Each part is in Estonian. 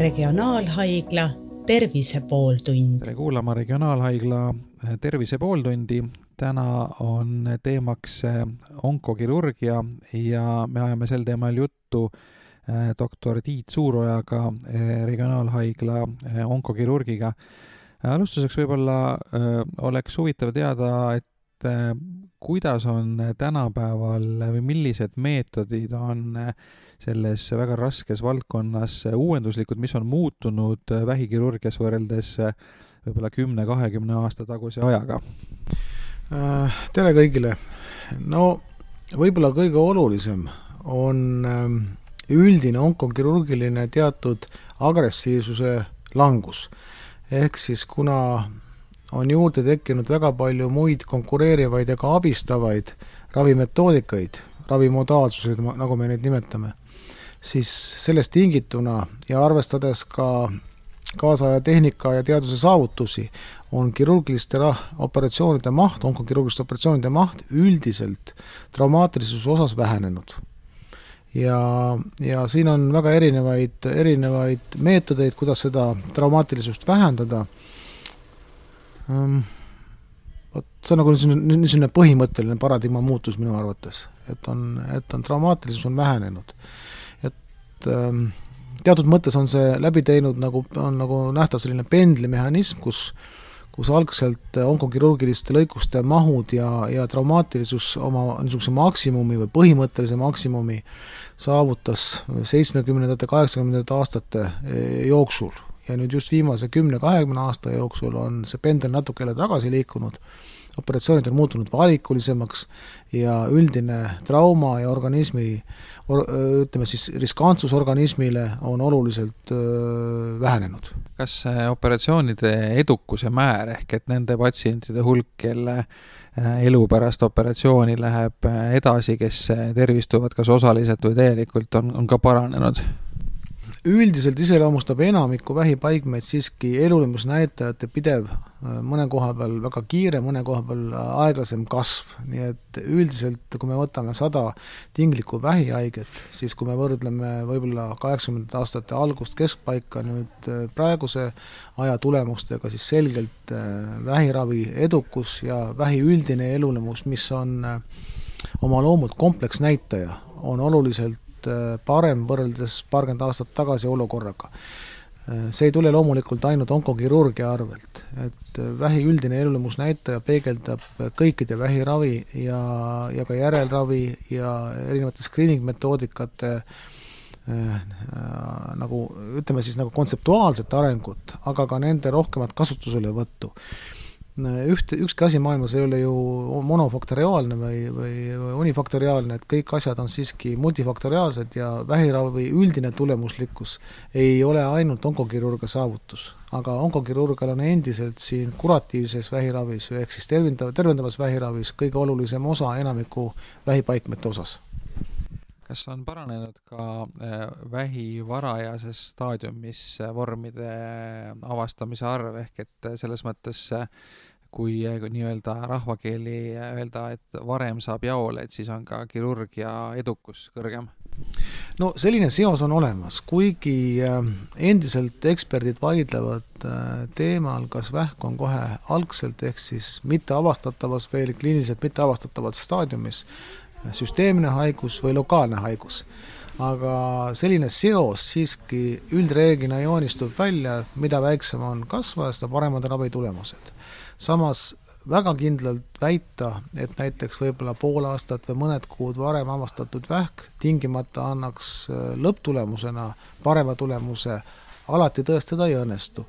Regionaalhaigla Tervise pooltund. tere kuulama Regionaalhaigla Tervise pooltundi. täna on teemaks onkokirurgia ja me ajame sel teemal juttu doktor Tiit Suurojaga, Regionaalhaigla onkokirurgiga. alustuseks võib-olla oleks huvitav teada, et kuidas on tänapäeval või millised meetodid on selles väga raskes valdkonnas uuenduslikud, mis on muutunud vähikirurgias võrreldes võib-olla kümne-kahekümne aasta taguse ajaga? tere kõigile! no võib-olla kõige olulisem on üldine onkokirurgiline teatud agressiivsuse langus. ehk siis kuna on juurde tekkinud väga palju muid konkureerivaid ja ka abistavaid ravimetoodikaid, ravimodaalsuseid, nagu me neid nimetame, siis sellest tingituna ja arvestades ka kaasaja tehnika ja teaduse saavutusi, on kirurgiliste operatsioonide maht, onkokirurgiliste operatsioonide maht üldiselt traumaatilisuse osas vähenenud. ja, ja siin on väga erinevaid, erinevaid meetodeid, kuidas seda traumaatilisust vähendada vot see on nagu niisugune, niisugune põhimõtteline paradigma muutus minu arvates, et on, et on traumaatilisus on vähenenud. Et ähm, teatud mõttes on see läbi teinud nagu, on nagu nähtav selline pendlimehhanism, kus kus algselt onkokirurgiliste lõikuste mahud ja, ja traumaatilisus oma niisuguse maksimumi või põhimõttelise maksimumi saavutas seitsmekümnendate, kaheksakümnendate aastate eh, jooksul. Ja nüüd just viimase kümne-kahekümne aasta jooksul on see pendel natuke jälle tagasi liikunud, operatsioonid on muutunud valikulisemaks ja üldine trauma ja organismi or,, ütleme siis riskantsus organismile on oluliselt öö, vähenenud. kas operatsioonide edukuse määr, ehk et nende patsientide hulk, kelle elu pärast operatsiooni läheb edasi, kes tervistuvad kas osaliselt või täielikult, on, on ka paranenud? Üldiselt iseloomustab enamikku vähipaikmeid siiski elulemusnäitajate pidev, mõne koha peal väga kiire, mõne koha peal aeglasem kasv, nii et üldiselt, kui me võtame sada tinglikku vähihaiget, siis kui me võrdleme võib-olla kaheksakümnendate aastate algust keskpaika nüüd praeguse aja tulemustega, siis selgelt vähiravi edukus ja vähi üldine elulemus, mis on oma loomult kompleksnäitaja, on oluliselt Äh, parem võrreldes paarkümmend aastat tagasi olukorraga. Äh, see ei tule loomulikult ainult onkokirurgia arvelt, et äh, vähi üldine elulemusnäitaja peegeldab kõikide vähiravi ja, ja ka järelravi ja erinevate screening metoodikate nagu ütleme siis nagu kontseptuaalset arengut, aga ka nende rohkemat kasutuselevõttu ühte, ükski asi maailmas ei ole ju monofaktoriaalne või, või unifaktoriaalne, et kõik asjad on siiski multifaktoriaalsed ja vähiravi üldine tulemuslikkus ei ole ainult onkokirurgia saavutus. aga onkokirurgial on endiselt siin kuratiivses vähiravis ehk siis tervendav, tervendavas vähiravis kõige olulisem osa enamiku vähipaikmete osas kas on paranenud ka äh, vähi varajases staadiumis vormide avastamise arv, ehk et selles mõttes kui nii-öelda rahvakeeli öelda, et varem saab jaole, et siis on ka kirurgia edukus kõrgem? no selline seos on olemas, kuigi äh, endiselt eksperdid vaidlevad äh, teemal, kas vähk on kohe algselt ehk siis mitteavastatavas veel kliiniliselt mitteavastatavas staadiumis süsteemne haigus või lokaalne haigus aga selline seos siiski üldreeglina joonistub välja, mida väiksem on kasvaja, seda paremad on ravitulemused samas väga kindlalt väita, et näiteks võib-olla pool aastat või mõned kuud varem avastatud vähk tingimata annaks äh, lõpptulemusena parema tulemuse, alati tõestada ei õnnestu.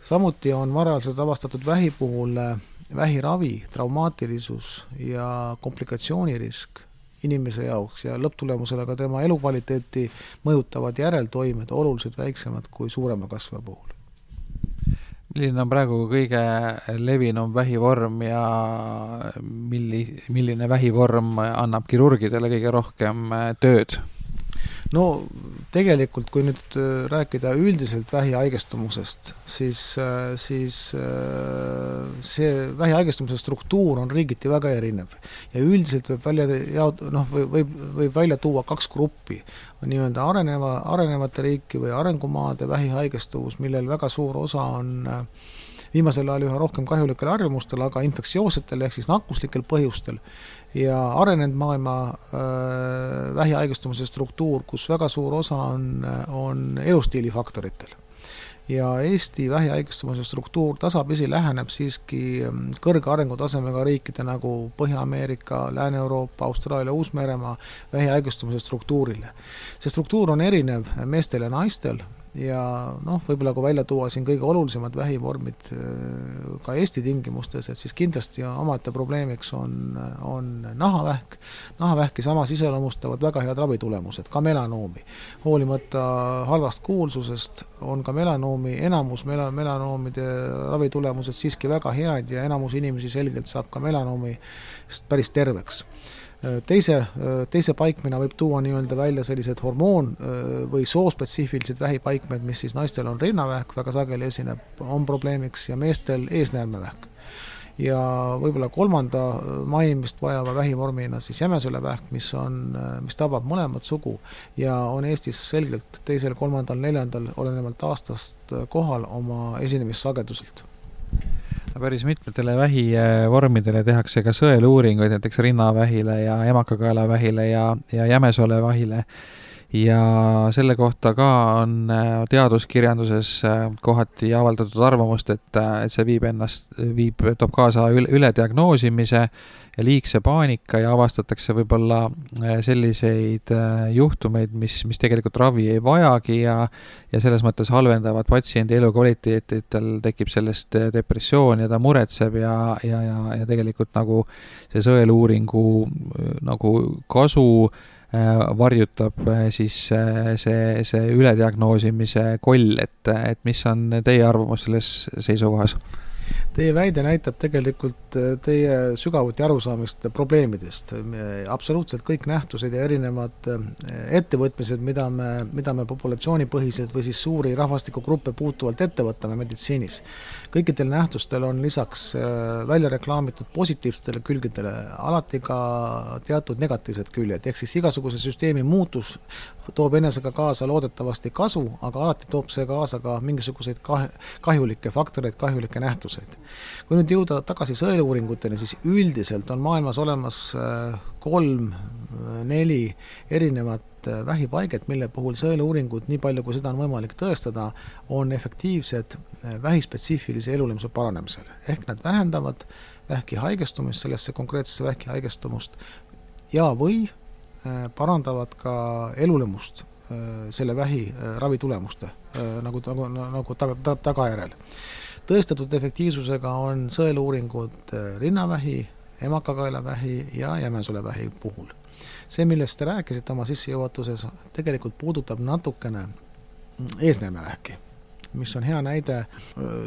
samuti on varajaselt avastatud vähi puhul äh, vähiravi traumaatilisus ja komplikatsioonirisk inimese jaoks ja lõpptulemusena ka tema elukvaliteeti mõjutavad järeltoimed oluliselt väiksemad kui suurema kasvaja puhul milline on praegu kõige levinum vähivorm ja milli, milline vähivorm annab kirurgidele kõige rohkem äh, tööd? No tegelikult, kui nüüd äh, rääkida üldiselt vähihaigestumusest, siis, äh, siis äh, see vähihaigestumuse struktuur on riigiti väga erinev. ja üldiselt võib välja jaot-, noh, või võib, võib välja tuua kaks gruppi, nii-öelda areneva, arenevate riiki või arengumaade vähihaigestuvus, millel väga suur osa on viimasel ajal üha rohkem kahjulikel harjumustel, aga infektsioossetel ehk siis nakkuslikel põhjustel ja arenenud maailma äh, vähihaigestumise struktuur, kus väga suur osa on, on elustiili faktoritel. ja Eesti vähihaigestumise struktuur tasapisi läheneb siiski ähm, kõrge arengutasemega riikide nagu Põhja-Ameerika, Lääne-Euroopa, Austraalia, Uus-Meremaa vähihaigestumise struktuurile. see struktuur on erinev meestel ja naistel ja noh, võib-olla kui välja tuua siin kõige olulisemad vähivormid äh, ka Eesti tingimustes, et siis kindlasti omaette probleemiks on, on nahavähk, nahavähki samas iseloomustavad väga head ravitulemused, ka melanoomi. hoolimata halvast kuulsusest on ka melanoomi, enamus mela-, melanoomide ravitulemused siiski väga head ja enamus inimesi selgelt saab ka melanoomist päris terveks teise, teise paikmena võib tuua nii-öelda välja sellised hormoon- või soospetsiifilised vähipaikmed, mis siis naistel on rinnavähk, väga sageli esineb, on probleemiks, ja meestel eesnäärmevähk. ja võib-olla kolmanda mainimist vajava vähivormina siis jämesolevähk, mis on, mis tabab mõlemat sugu ja on Eestis selgelt teisel, kolmandal, neljandal, olenevalt aastast kohal oma esinemissageduselt päris mitmetele vähivormidele tehakse ka sõeluuringuid, näiteks rinnavähile ja emakakaelavähile ja, ja jämesolevähile. Ja selle kohta ka on äh, teaduskirjanduses äh, kohati avaldatud arvamust, et, äh, et see viib ennast, viib, toob kaasa üle, ülediagnoosimise ja liigse paanika ja avastatakse võib-olla äh, selliseid äh, juhtumeid, mis, mis tegelikult ravi ei vajagi ja ja selles mõttes halvendavad patsiendi elukvaliteeti, et tal tekib sellest äh, depressioon ja ta muretseb ja, ja, ja, ja tegelikult nagu see sõeluuringu nagu kasu varjutab siis see, see ülediagnoosimise koll, et, et mis on teie arvamus selles seisukohas? Teie väide näitab tegelikult äh, teie sügavuti arusaamist probleemidest. absoluutselt kõik nähtused ja erinevad äh, ettevõtmised, mida me, mida me populatsioonipõhiselt või siis suuri rahvastikugruppe puutuvalt ette võtame meditsiinis, kõikidel nähtustel on lisaks äh, välja reklaamitud positiivsetele külgedele alati ka teatud negatiivsed küljed, ehk siis igasuguse süsteemi muutus toob enesega kaasa loodetavasti kasu, aga alati toob see kaasa ka mingisuguseid kah-, kahjulikke faktoreid, kahjulikke nähtuseid. kui nüüd jõuda tagasi sõeluuringuteni, siis üldiselt on maailmas olemas äh, kolm-neli äh, erinevat äh, vähipaiget, mille puhul sõeluuringud, nii palju kui seda on võimalik tõestada, on efektiivsed vähispetsiifilise elulemuse paranemisel. ehk nad vähendavad vähki haigestumist, sellesse konkreetsesse vähki haigestumust ja või parandavad ka elulemust selle vähi ravitulemuste nagu, nagu, nagu taga, taga, tagajärjel tõestatud efektiivsusega on sõeluuringud äh, rinnavähi, emakakaelavähi ja jämesolevähi puhul. See, millest te rääkisite oma sissejuhatuses, tegelikult puudutab natukene eesnäärmevähki, mis on hea näide,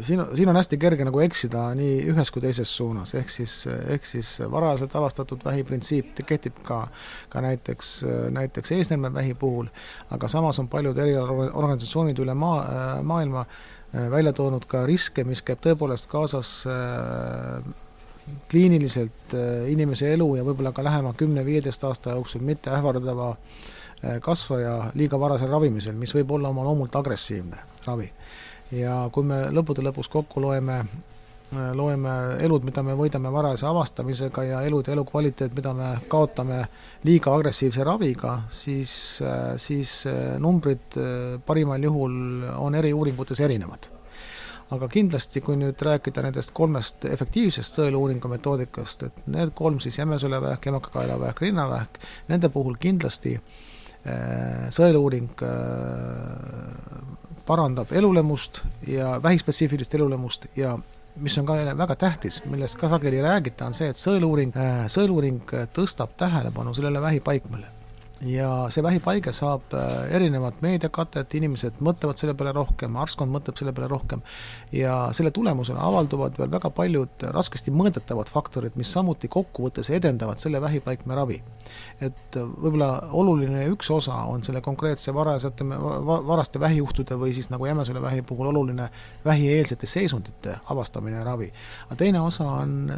siin, siin on hästi kerge nagu eksida nii ühes kui teises suunas, ehk siis, ehk siis varajaselt avastatud vähi printsiip kehtib ka, ka näiteks, näiteks eesnäärmevähi puhul, aga samas on paljud erialaorganisatsioonid üle maa, maailma välja toonud ka riske, mis käib tõepoolest kaasas äh, kliiniliselt äh, inimese elu ja võib-olla ka lähema kümne-viieteist aasta jooksul mitte ähvardava kasvaja liiga varasel ravimisel, mis võib olla oma loomult agressiivne ravi. ja kui me lõppude lõpuks kokku loeme loeme elud, mida me võidame varase avastamisega ja elud ja elukvaliteet, mida me kaotame liiga agressiivse raviga, siis, siis numbrid parimal juhul on eri uuringutes erinevad. Aga kindlasti, kui nüüd rääkida nendest kolmest efektiivsest sõeluuringu metoodikast, et need kolm siis jämesolevähk, emakakaelavähk, rinnavähk, nende puhul kindlasti eh, sõeluuring eh, parandab elulemust ja vähispetsiifilist elulemust ja mis on ka jälle väga tähtis, millest ka sageli ei räägita, on see, et sõeluuring, äh, sõeluuring tõstab tähelepanu sellele vähipaikmele. Ja see vähipaige saab äh, erinevat meediakatet, inimesed mõtlevad selle peale rohkem, arstkond mõtleb selle peale rohkem ja selle tulemusena avalduvad veel väga paljud raskesti mõõdetavad faktorid, mis samuti kokkuvõttes edendavad selle vähipaikme ravi. et võib-olla oluline üks osa on selle konkreetse varasete, varaste vähijuhtude või siis nagu Jämesõle vähi puhul oluline vähieelsete seisundite avastamine ja ravi. aga teine osa on,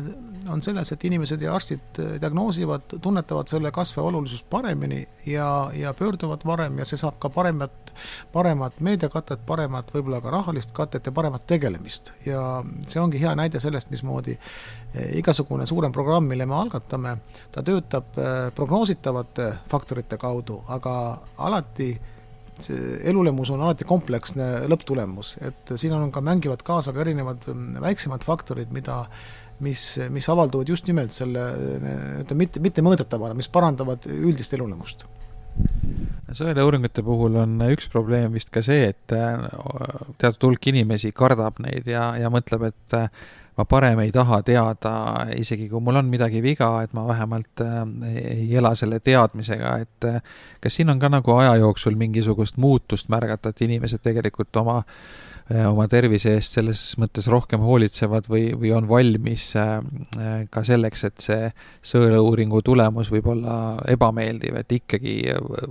on selles, et inimesed ja arstid diagnoosivad, tunnetavad selle kasve olulisust paremini ja, ja pöörduvad varem ja see saab ka paremat, paremat meediakatet, paremat võib-olla ka rahalist katet ja paremat tegelemist. ja see ongi hea näide sellest, mismoodi eh, igasugune suurem programm, mille me algatame, ta töötab eh, prognoositavate faktorite kaudu, aga alati see elulemus on alati kompleksne lõpptulemus, et siin on ka, mängivad kaasa ka erinevad mm, väiksemad faktorid, mida mis, mis avalduvad just nimelt selle ütleme, mitte, mitte mõõdetavana, mis parandavad üldist elulemust. Sõeluuringute puhul on üks probleem vist ka see, et äh, teatud hulk inimesi kardab neid ja, ja mõtleb, et äh, ma parem ei taha teada, isegi kui mul on midagi viga, et ma vähemalt äh, ei ela selle teadmisega, et kas siin on ka nagu aja jooksul mingisugust muutust märgata, et inimesed tegelikult oma äh, oma tervise eest selles mõttes rohkem hoolitsevad või, või on valmis äh, äh, ka selleks, et see sõeluuringu tulemus võib olla ebameeldiv, et ikkagi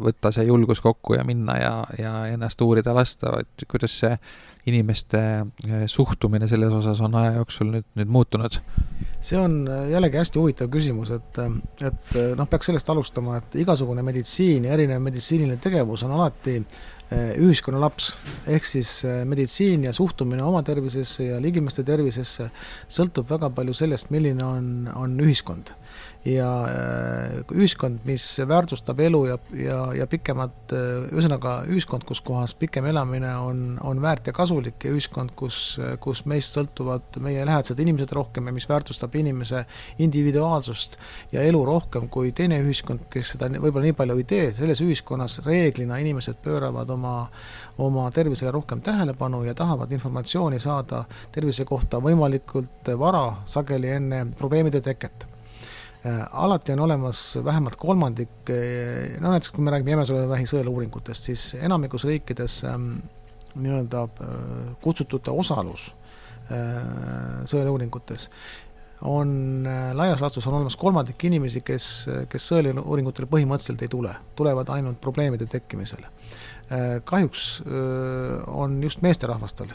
võtta see julgus kokku ja minna ja, ja ennast uurida lasta, et kuidas see inimeste suhtumine selles osas on aja jooksul nüüd, nüüd muutunud? see on jällegi hästi huvitav küsimus, et, et noh, peaks sellest alustama, et igasugune meditsiin ja erinev meditsiiniline tegevus on alati Eh, ühiskonna laps, ehk siis eh, meditsiin ja suhtumine oma tervisesse ja ligimeste tervisesse sõltub väga palju sellest, milline on, on ühiskond ja äh, ühiskond, mis väärtustab elu ja, ja, ja pikemat, äh, ühesõnaga ühiskond, kus kohas pikem elamine on, on väärt ja kasulik ja ühiskond, kus, kus meist sõltuvad meie lähedased inimesed rohkem ja mis väärtustab inimese individuaalsust ja elu rohkem kui teine ühiskond, kes seda võib-olla nii palju ei tee, selles ühiskonnas reeglina inimesed pööravad oma oma tervisele rohkem tähelepanu ja tahavad informatsiooni saada tervise kohta võimalikult vara, sageli enne probleemide teket alati on olemas vähemalt kolmandik, äh, no näiteks kui me räägime jämesolevähi sõeluuringutest, siis enamikus riikides ähm, nii-öelda äh, kutsutute osalus sõeluuringutes on laias laastus on olemas kolmandik inimesi, kes, kes sõeluuringutele põhimõtteliselt ei tule, tulevad ainult probleemide tekkimisele. kahjuks on just meesterahvastel,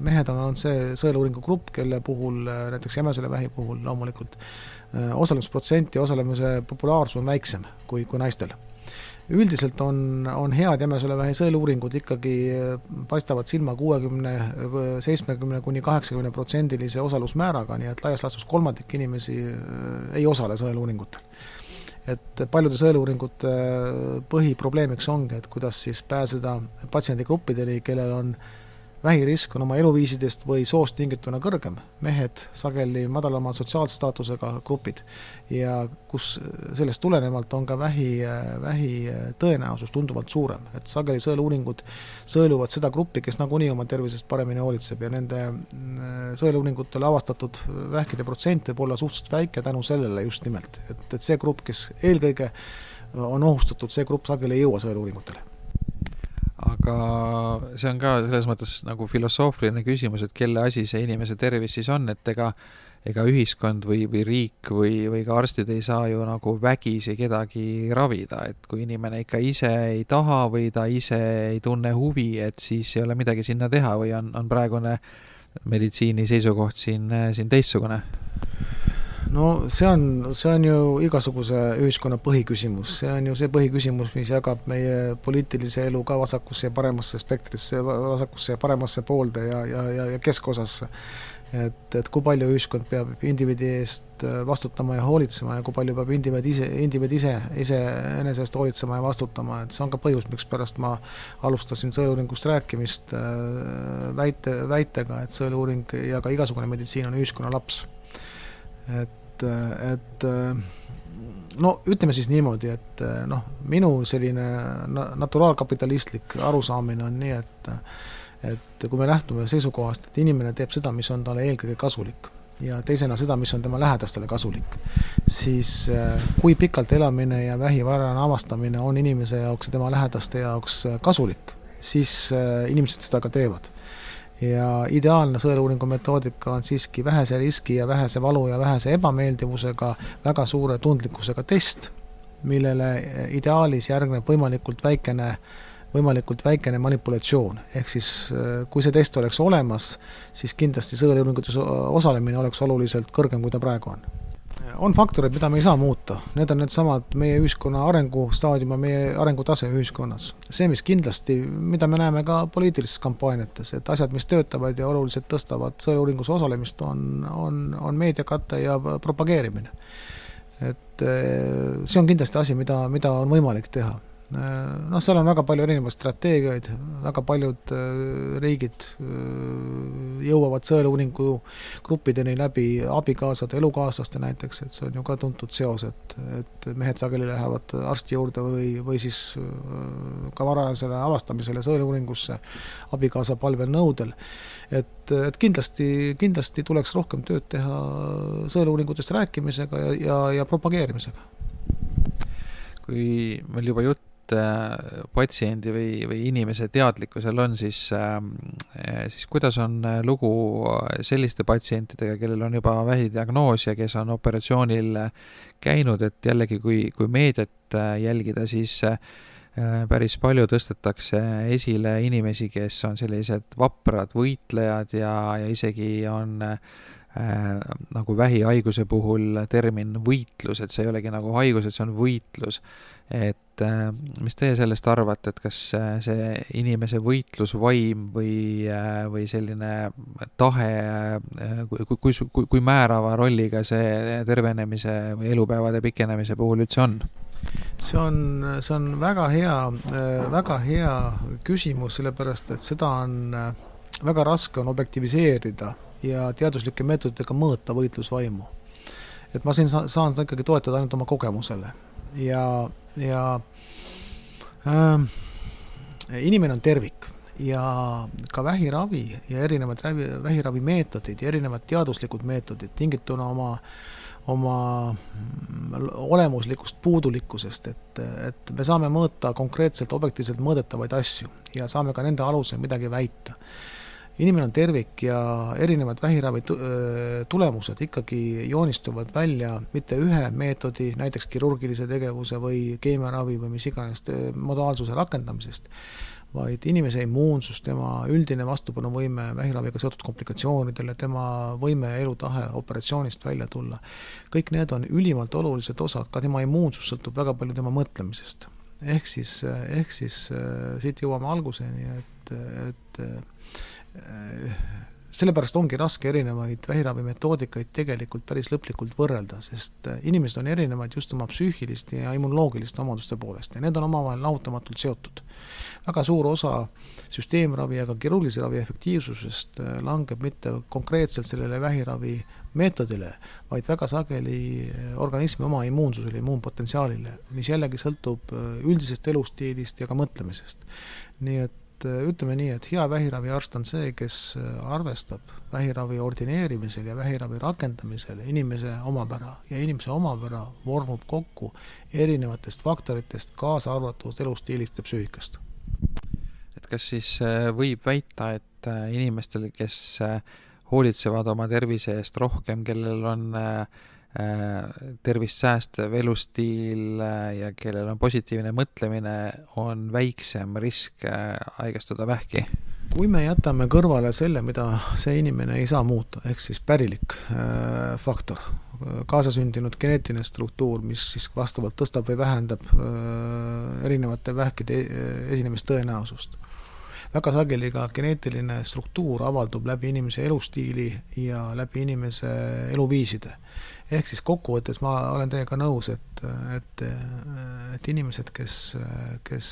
mehed on olnud see sõeluuringu grupp, kelle puhul näiteks jämesolevähi puhul loomulikult Äh, osalemisprotsent ja osalemise populaarsus on väiksem kui, kui naistel. Üldiselt on, on head jämesolevähi sõeluuringud ikkagi äh, paistavad silma kuuekümne, seitsmekümne kuni kaheksakümne protsendilise osalusmääraga, nii et laias laastus kolmandik inimesi äh, ei osale sõeluuringutel. Et paljude sõeluuringute põhiprobleemiks ongi, et kuidas siis pääseda patsiendigruppideni, kellel on äh, vähirisk on oma eluviisidest või soost tingituna kõrgem, mehed sageli madalama sotsiaalse staatusega grupid ja kus sellest tulenevalt on ka vähi, vähi tõenäosus tunduvalt suurem, et sageli sõeluuringud sõeluvad seda gruppi, kes nagunii oma tervisest paremini hoolitseb ja nende mm, sõeluuringutel avastatud vähkide protsent võib olla suhteliselt väike tänu sellele just nimelt, et, et see grupp, kes eelkõige on ohustatud, see grupp sageli ei jõua sõeluuringutele aga see on ka selles mõttes nagu filosoofiline küsimus, et kelle asi see inimese tervis siis on, et ega ega ühiskond või, või riik või, või ka arstid ei saa ju nagu vägisi kedagi ravida, et kui inimene ikka ise ei taha või ta ise ei tunne huvi, et siis ei ole midagi sinna teha või on, on praegune meditsiini seisukoht siin, siin teistsugune? No see on, see on ju igasuguse ühiskonna põhiküsimus, see on ju see põhiküsimus, mis jagab meie poliitilise elu ka vasakusse ja paremasse spektrisse, vasakusse ja paremasse poolde ja, ja, ja, ja keskosasse. et, et kui palju ühiskond peab indiviidi eest äh, vastutama ja hoolitsema ja kui palju peab indiviid ise, indiviid ise, iseenese eest hoolitsema ja vastutama, et see on ka põhjus, mikspärast ma alustasin sõeluuringust rääkimist äh, väite, väitega, et sõeluuring ja ka igasugune meditsiin on ühiskonna laps. Et et, et no ütleme siis niimoodi, et noh, minu selline naturaalkapitalistlik arusaamine on nii, et et kui me lähtume seisukohast, et inimene teeb seda, mis on talle eelkõige kasulik, ja teisena seda, mis on tema lähedastele kasulik, siis kui pikalt elamine ja vähi varajane avastamine on inimese jaoks ja tema lähedaste jaoks kasulik, siis inimesed seda ka teevad ja ideaalne sõeluuringu metoodika on siiski vähese riski ja vähese valu ja vähese ebameeldivusega, väga suure tundlikkusega test, millele ideaalis järgneb võimalikult väikene, võimalikult väikene manipulatsioon. ehk siis kui see test oleks olemas, siis kindlasti sõeluuringutes osalemine oleks oluliselt kõrgem, kui ta praegu on on faktoreid, mida me ei saa muuta, need on needsamad meie ühiskonna arengustaadium ja meie arengutase ühiskonnas. see, mis kindlasti, mida me näeme ka poliitilistes kampaaniates, et asjad, mis töötavad ja oluliselt tõstavad sõeluuringus osalemist, on, on, on meediakate ja propageerimine. et eh, see on kindlasti asi, mida, mida on võimalik teha noh, seal on väga palju erinevaid strateegiaid, väga paljud äh, riigid äh, jõuavad sõeluuringu gruppideni läbi abikaasade, elukaaslaste näiteks, et see on ju ka tuntud seos, et, et mehed sageli lähevad arsti juurde või, või siis äh, ka varajasele avastamisele sõeluuringusse abikaasa palvel nõudel. et, et kindlasti, kindlasti tuleks rohkem tööd teha sõeluuringutest rääkimisega ja, ja, ja propageerimisega kui meil juba jutt Äh, patsiendi või, või inimese teadlikkusel on, siis, ähm, äh, siis kuidas on äh, lugu selliste patsientidega, kellel on juba vähidiagnoos ja kes on operatsioonil käinud, et jällegi, kui, kui meediat jälgida, siis päris palju tõstetakse esile inimesi, kes on sellised vaprad võitlejad ja, ja isegi on nagu vähihaiguse puhul termin võitlus, et see ei olegi nagu haigus, et see on võitlus et äh, mis teie sellest arvate, et kas äh, see inimese võitlusvaim või, äh, või selline tahe, kui, kui, kui, kui määrava rolliga see tervenemise või elupäevade pikenemise puhul üldse on? see on, see on väga hea, väga hea küsimus, sellepärast et seda on väga raske on objektiviseerida ja teaduslike meetoditega mõõta võitlusvaimu. et ma siin saan seda ikkagi toetada ainult oma kogemusele ja ja äh, inimene on tervik ja ka vähiravi ja erinevad vähi, vähiravimeetodid ja erinevad teaduslikud meetodid tingituna oma oma olemuslikust puudulikkusest, et, et me saame mõõta konkreetselt objektiivselt mõõdetavaid asju ja saame ka nende alusel midagi väita inimene on tervik ja erinevad vähiravi tulemused ikkagi joonistuvad välja mitte ühe meetodi, näiteks kirurgilise tegevuse või keemiaravi või mis iganes modaalsuse rakendamisest, vaid inimese immuunsus, tema üldine vastupanuvõime vähiraviga seotud komplikatsioonidele, tema võime ja elutahe operatsioonist välja tulla, kõik need on ülimalt olulised osad, ka tema immuunsus sõltub väga palju tema mõtlemisest. ehk siis, ehk siis siit jõuame alguseni, et, et sellepärast ongi raske erinevaid vähiravimetoodikaid tegelikult päris lõplikult võrrelda, sest inimesed on erinevad just oma psüühiliste ja immunoloogiliste omaduste poolest ja need on omavahel lahutamatult seotud. väga suur osa süsteemravi ja ka kirurgilise ravi efektiivsusest langeb mitte konkreetselt sellele vähiravi meetodile, vaid väga sageli organismi oma immuunsusele, immuunpotentsiaalile, mis jällegi sõltub üldisest elustiilist ja ka mõtlemisest. nii et et äh, ütleme nii, et hea vähiraviarst on see, kes äh, arvestab vähiravi ordineerimisel ja vähiravi rakendamisel inimese omapära ja inimese omapära vormub kokku erinevatest faktoritest, kaasa arvatud elustiilist ja psüühikast. et kas siis äh, võib väita, et inimestel, kes hoolitsevad oma tervise eest rohkem, kellel on äh, tervist säästev elustiil äh, ja kellel on positiivne mõtlemine, on väiksem risk äh, haigestuda vähki? kui me jätame kõrvale selle, mida see inimene ei saa muuta, ehk siis pärilik äh, faktor, kaasasündinud geneetiline struktuur, mis siis vastavalt tõstab või vähendab äh, erinevate vähkide esinemistõenäosust. väga sageli ka geneetiline struktuur avaldub läbi inimese elustiili ja läbi inimese eluviiside ehk siis kokkuvõttes ma olen teiega nõus, et, et, et inimesed, kes, kes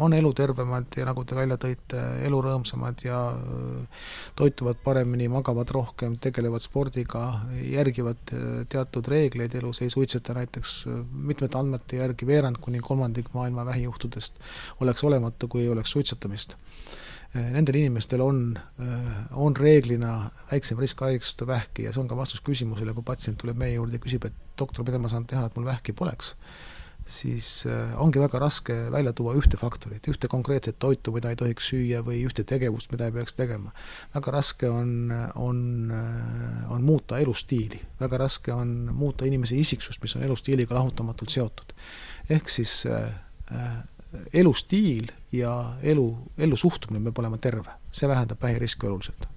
on elutervemad ja nagu te välja tõite, elurõõmsamad ja toituvad paremini, magavad rohkem, tegelevad spordiga, järgivad teatud reegleid elus, ei suitseta näiteks mitmete andmete järgi veerand kuni kolmandik maailma vähijuhtudest oleks olematu, kui ei oleks suitsetamist nendel inimestel on, on reeglina väiksem risk haigestuda vähki ja see on ka vastus küsimusele, kui patsient tuleb meie juurde ja küsib, et doktor, mida ma saan teha, et mul vähki poleks siis äh, ongi väga raske välja tuua ühte faktorit, ühte konkreetset toitu, mida ei tohiks süüa või ühte tegevust, mida ei peaks tegema. väga raske on, on, on muuta elustiili, väga raske on muuta inimese isiksust, mis on elustiiliga lahutamatult seotud. ehk siis elustiil ja elu, ellu suhtumine peab olema terve, see vähendab vähiriski oluliselt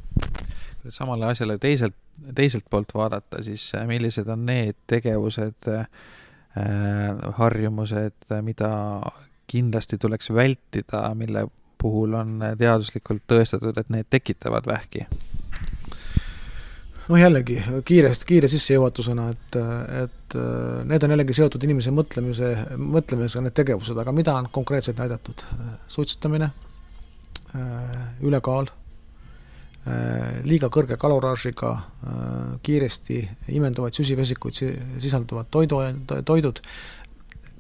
samale asjale teiselt, teiselt poolt vaadata, siis millised on need tegevused äh, Äh, harjumused, mida kindlasti tuleks vältida, mille puhul on teaduslikult tõestatud, et need tekitavad vähki? Noh, jällegi kiirest, kiire sissejuhatusena, et, et need on jällegi seotud inimese mõtlemise, mõtlemisega, need tegevused, aga mida on konkreetselt näidatud? suitsetamine, ülekaal Äh, liiga kõrge kaloraažiga, äh, kiiresti imenduvaid süsivesikuid sisalduvad toidu, toidud,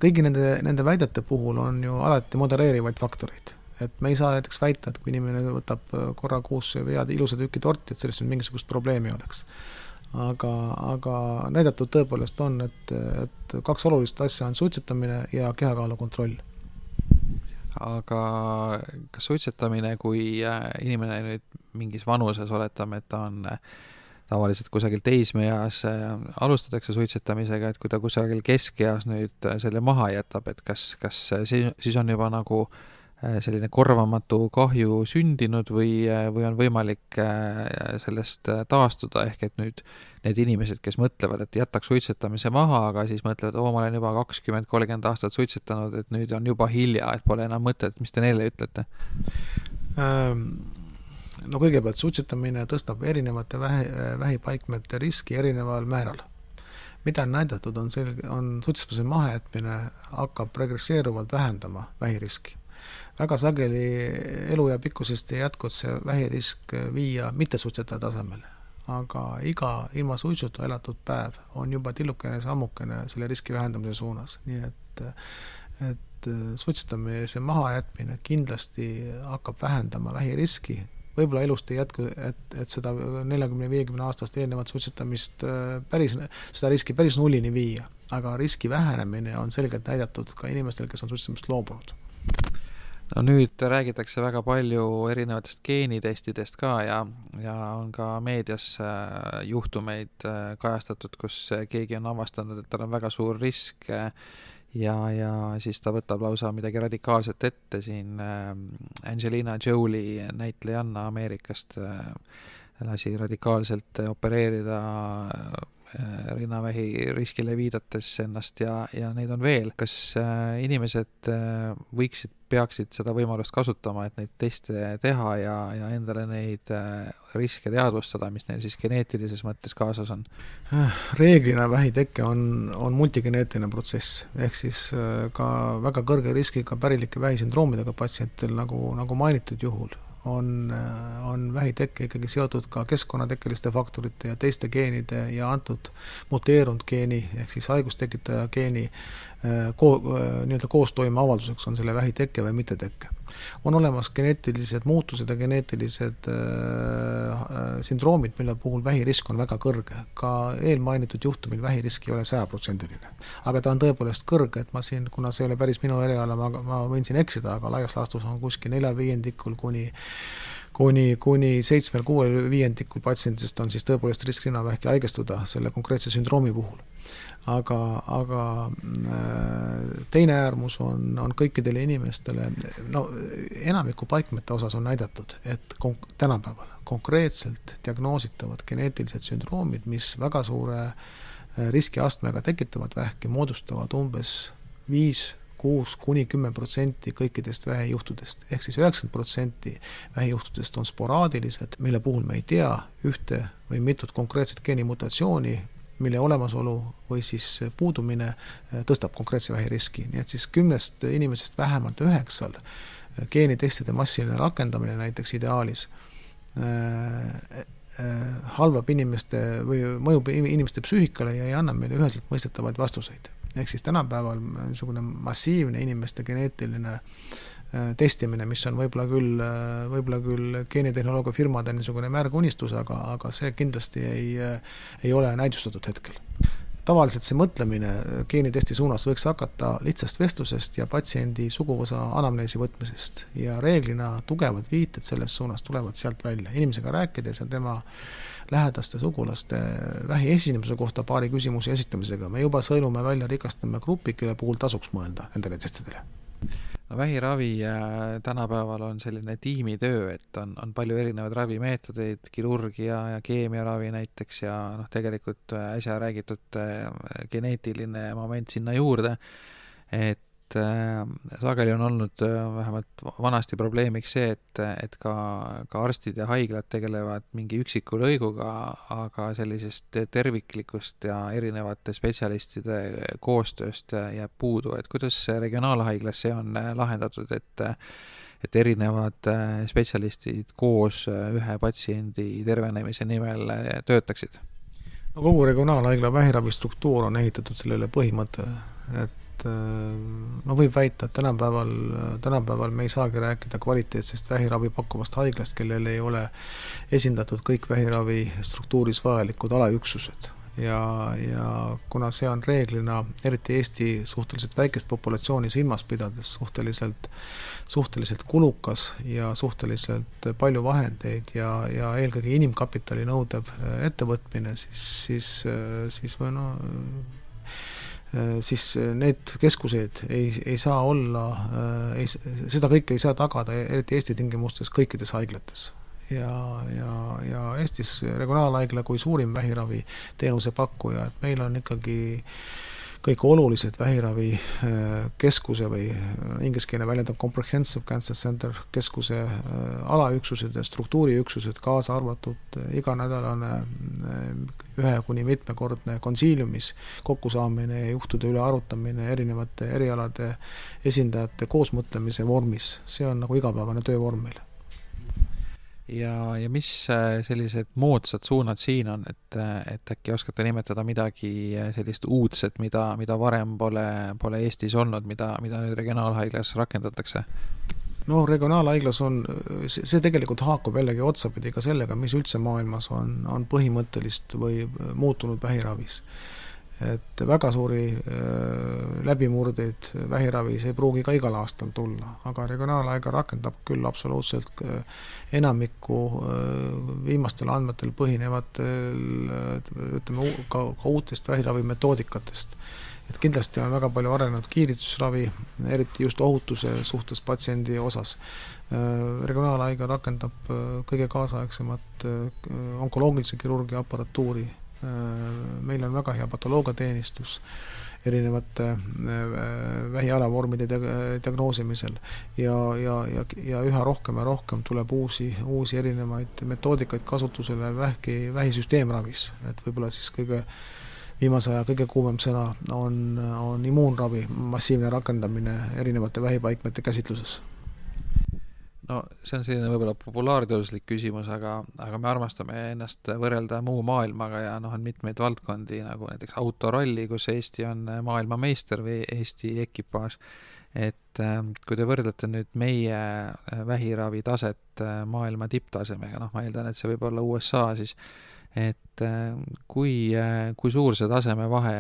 kõigi nende, nende väidete puhul on ju alati modereerivaid faktoreid. Et me ei saa näiteks väita, et kui inimene võtab korra kuus head ilusa tüki torti, et sellest nüüd mingisugust probleemi oleks. aga, aga näidatud tõepoolest on, et, et kaks olulist asja on suitsetamine ja kehakaalu kontroll aga kas suitsetamine, kui äh, inimene nüüd mingis vanuses, oletame, et ta on äh, tavaliselt kusagil teismeeas äh, alustatakse suitsetamisega, et kui ta kusagil keskeas nüüd selle maha jätab, et kas, kas siis, siis on juba nagu selline korvamatu kahju sündinud või, või on võimalik sellest taastuda, ehk et nüüd need inimesed, kes mõtlevad, et jätaks suitsetamise maha, aga siis mõtlevad, oo, ma olen juba kakskümmend, kolmkümmend aastat suitsetanud, et nüüd on juba hilja, et pole enam mõtet, mis te neile ütlete ähm,? no kõigepealt suitsetamine tõstab erinevate vähi, vähipaikmete riski erineval määral. mida on näidatud, on selge, on suitsetamise mahajätmine hakkab regresseeruvalt vähendama vähiriski väga sageli eluea pikkusest ei jätku, et see vähirisk viia mittesuitsetaja tasemele aga iga ilma suitsuta elatud päev on juba tillukene sammukene selle riski vähendamise suunas, nii et et suitsetamise mahajätmine kindlasti hakkab vähendama vähiriski, võib-olla elust ei jätku, et, et seda neljakümne, viiekümne aastast eelnevat suitsetamist äh, päris, seda riski päris nullini viia, aga riski vähenemine on selgelt näidatud ka inimestel, kes on suitsetamist loobunud no nüüd räägitakse väga palju erinevatest geenitestidest ka ja, ja on ka meedias äh, juhtumeid äh, kajastatud, kus keegi on avastanud, et tal on väga suur risk äh, ja, ja siis ta võtab lausa midagi radikaalset ette siin Angelina Jolie näitlejanna Ameerikast lasi radikaalselt opereerida rinnavähi riskile viidates ennast ja, ja neid on veel. kas inimesed võiksid peaksid seda võimalust kasutama, et neid teste teha ja, ja endale neid äh, riske teadvustada, mis neil siis geneetilises mõttes kaasas on? reeglina vähiteke on, on multigeneetiline protsess, ehk siis äh, ka väga kõrge riskiga pärilike vähisündroomidega patsientidel, nagu, nagu mainitud juhul, on, äh, on vähiteke ikkagi seotud ka keskkonnatekkeliste faktorite ja teiste geenide ja antud muteerunud geeni ehk siis haigustekitaja geeni Äh, ko-, äh, nii-öelda koostoime avalduseks on selle vähi teke või mitteteke. on olemas geneetilised muutused ja geneetilised äh, sündroomid, mille puhul vähirisk on väga kõrge. ka eelmainitud juhtumil vähirisk ei ole sajaprotsendiline. aga ta on tõepoolest kõrge, et ma siin, kuna see ei ole päris minu eriala, ma, ma võin siin eksida, aga laias laastus on kuskil neljal viiendikul kuni kuni, kuni seitsmel-kuuel viiendikul patsientidest on siis tõepoolest risk rinnavähki haigestuda selle konkreetse sündroomi puhul aga, aga äh, teine äärmus on, on kõikidele inimestele, no enamiku paikmete osas on näidatud, et konk-, tänapäeval konkreetselt diagnoositavad geneetilised sündroomid, mis väga suure äh, riskiastmega tekitavad vähki, moodustavad umbes viis kuus kuni kümme protsenti kõikidest vähijuhtudest. Ehk siis üheksakümmend protsenti vähijuhtudest on sporaadilised, mille puhul me ei tea ühte või mitut konkreetset geenimutatsiooni, mille olemasolu või siis puudumine eh, tõstab konkreetse vähiriski, nii et siis kümnest inimesest vähemalt üheksal eh, geenitestide massiline rakendamine näiteks ideaalis äh, halvab inimeste või mõjub inimeste psüühikale ja ei anna meile üheselt mõistetavaid vastuseid. ehk siis tänapäeval niisugune massiivne inimeste geneetiline testimine, mis on võib-olla küll, võib-olla küll geenitehnoloogia firmade niisugune märgunistus, aga, aga see kindlasti ei, ei ole näidustatud hetkel. Tavaliselt see mõtlemine geenitesti suunas võiks hakata lihtsast vestlusest ja patsiendi suguvõsa anamneesi võtmisest ja reeglina tugevad viited selles suunas tulevad sealt välja, inimesega rääkides ja tema lähedaste sugulaste vähiesinemise kohta paari küsimuse esitamisega. Me juba sõelume välja, rikastame gruppi, kelle puhul tasuks mõelda nendele testidele vähiravi äh, tänapäeval on selline tiimitöö, et on, on palju erinevaid ravimeetodeid, kirurgia ja keemiaravi näiteks ja noh, tegelikult äh, äsja räägitud äh, geneetiline moment sinna juurde, et et äh, sageli on olnud äh, vähemalt vanasti probleemiks see, et, et ka, ka arstid ja haiglad tegelevad mingi üksiku lõiguga, aga sellisest terviklikust ja erinevate spetsialistide koostööst jääb puudu, et kuidas regionaalhaiglas see on äh, lahendatud, et et erinevad spetsialistid koos ühe patsiendi tervenemise nimel töötaksid? no kogu regionaalhaigla vähiravi struktuur on ehitatud sellele põhimõttele, et et äh, no võib väita, et tänapäeval, tänapäeval me ei saagi rääkida kvaliteetsest vähiravi pakkuvast haiglast, kellel ei ole esindatud kõik vähiravi struktuuris vajalikud alaüksused. ja, ja kuna see on reeglina, eriti Eesti suhteliselt väikest populatsiooni silmas pidades, suhteliselt, suhteliselt kulukas ja suhteliselt palju vahendeid ja, ja eelkõige inimkapitali nõudev ettevõtmine, siis, siis, siis või no Äh, siis äh, need keskused ei, ei saa olla, äh, ei, seda kõike ei saa tagada, eriti Eesti tingimustes, kõikides haiglates. ja, ja, ja Eestis regionaalhaigla kui suurim vähiraviteenuse pakkuja, et meil on ikkagi äh, kõik olulised vähiravikeskuse äh, või äh, ingliskeelne väljend on comprehensive cancer center keskuse äh, alaüksused ja struktuuriüksused, kaasa arvatud iganädalane ühe kuni mitmekordne konsiiliumis kokkusaamine ja juhtude üle arutamine erinevate erialade esindajate koosmõtlemise vormis, see on nagu igapäevane töövorm meil ja, ja mis äh, sellised moodsad suunad siin on, et, äh, et äkki oskate nimetada midagi äh, sellist uudset, mida, mida varem pole, pole Eestis olnud, mida, mida nüüd regionaalhaiglas rakendatakse? no regionaalhaiglas on, see tegelikult haakub jällegi otsapidi ka sellega, mis üldse maailmas on, on põhimõttelist või muutunud vähiravis et väga suuri äh, läbimurdeid vähiravis ei pruugi ka igal aastal tulla, aga regionaalhaigla rakendab küll absoluutselt äh, enamikku äh, viimastel andmetel põhinevatel ütleme, ka, ka uutest vähiravimetoodikatest. et kindlasti on väga palju arenenud kiiritusravi, eriti just ohutuse suhtes patsiendi osas. regionaalhaigla rakendab kõige kaasaegsemat onkoloogilise kirurgia aparatuuri meil on väga hea patoloogiateenistus erinevate äh, vähialavormide diagnoosimisel ja, ja, ja, ja üha rohkem ja rohkem tuleb uusi, uusi erinevaid metoodikaid kasutusele vähki, vähisüsteemravis, et võib-olla siis kõige viimase aja kõige kuumem sõna on, on immuunravi massiivne rakendamine erinevate vähipaikmete käsitluses no see on selline võib-olla populaarteaduslik küsimus, aga, aga me armastame ennast võrrelda muu maailmaga ja noh, on mitmeid valdkondi nagu näiteks autoralli, kus Eesti on maailmameister või Eesti ekipaaž. et äh, kui te võrdlete nüüd meie äh, vähiravi taset äh, maailma tipptasemega, noh, ma eeldan, et see võib olla USA, siis et kui, kui suur see tasemevahe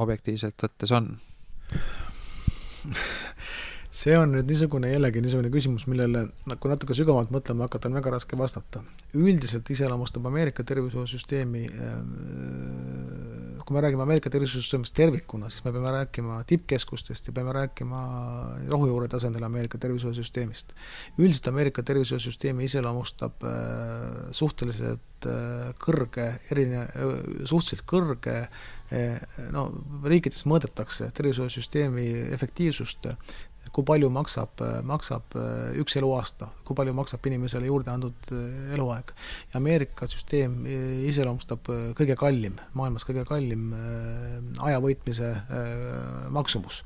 objektiivselt võttes on? see on nüüd niisugune jällegi niisugune küsimus, millele kui natuke sügavamalt mõtlema hakata, on väga raske vastata. üldiselt iseloomustab Ameerika tervishoiusüsteemi, äh, kui me räägime Ameerika tervishoiusüsteemist tervikuna, siis me peame rääkima tippkeskustest ja peame rääkima rohujuure tasandil Ameerika tervishoiusüsteemist. üldiselt Ameerika tervishoiusüsteemi iseloomustab äh, suhteliselt äh, kõrge, erine-, suhteliselt kõrge no riikides mõõdetakse tervishoiusüsteemi efektiivsust kui palju maksab, maksab äh, üks eluaasta, kui palju maksab inimesele juurde antud äh, eluaeg. ja Ameerika süsteem äh, iseloomustab kõige kallim, maailmas kõige kallim aja võitmise maksumus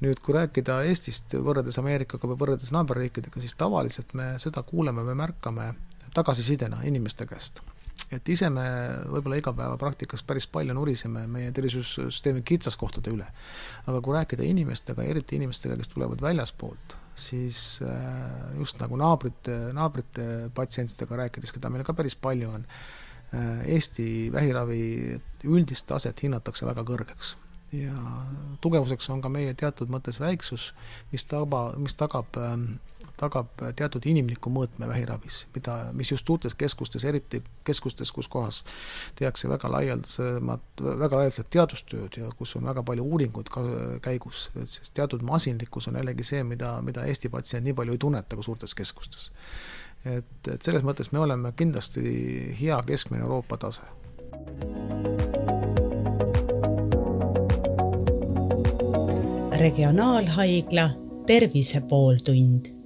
nüüd, kui rääkida Eestist võrreldes Ameerikaga või võrreldes naaberriikidega, siis tavaliselt me seda kuuleme või märkame tagasisidena inimeste käest et ise me võib-olla igapäevapraktikas päris palju nuriseme meie tervishoiusüsteemi kitsaskohtade üle. aga kui rääkida inimestega, eriti inimestega, kes tulevad väljaspoolt, siis äh, just nagu naabrite, naabrite patsientidega rääkides, keda meil ka päris palju on, äh, Eesti vähiravi üldist taset hinnatakse väga kõrgeks ja tugevuseks on ka meie teatud mõttes väiksus, mis taba, mis tagab, ähm, tagab teatud inimliku mõõtme vähiravis, mida, mis just suurtes keskustes, eriti keskustes, kus kohas tehakse väga laialdasemat, väga laialdaselt teadustööd ja kus on väga palju uuringuid ka käigus, et siis teatud masinlikkus on jällegi see, mida, mida Eesti patsient nii palju ei tunneta kui suurtes keskustes. et, et selles mõttes me oleme kindlasti hea keskmine Euroopa tase. regionaalhaigla Tervise pooltund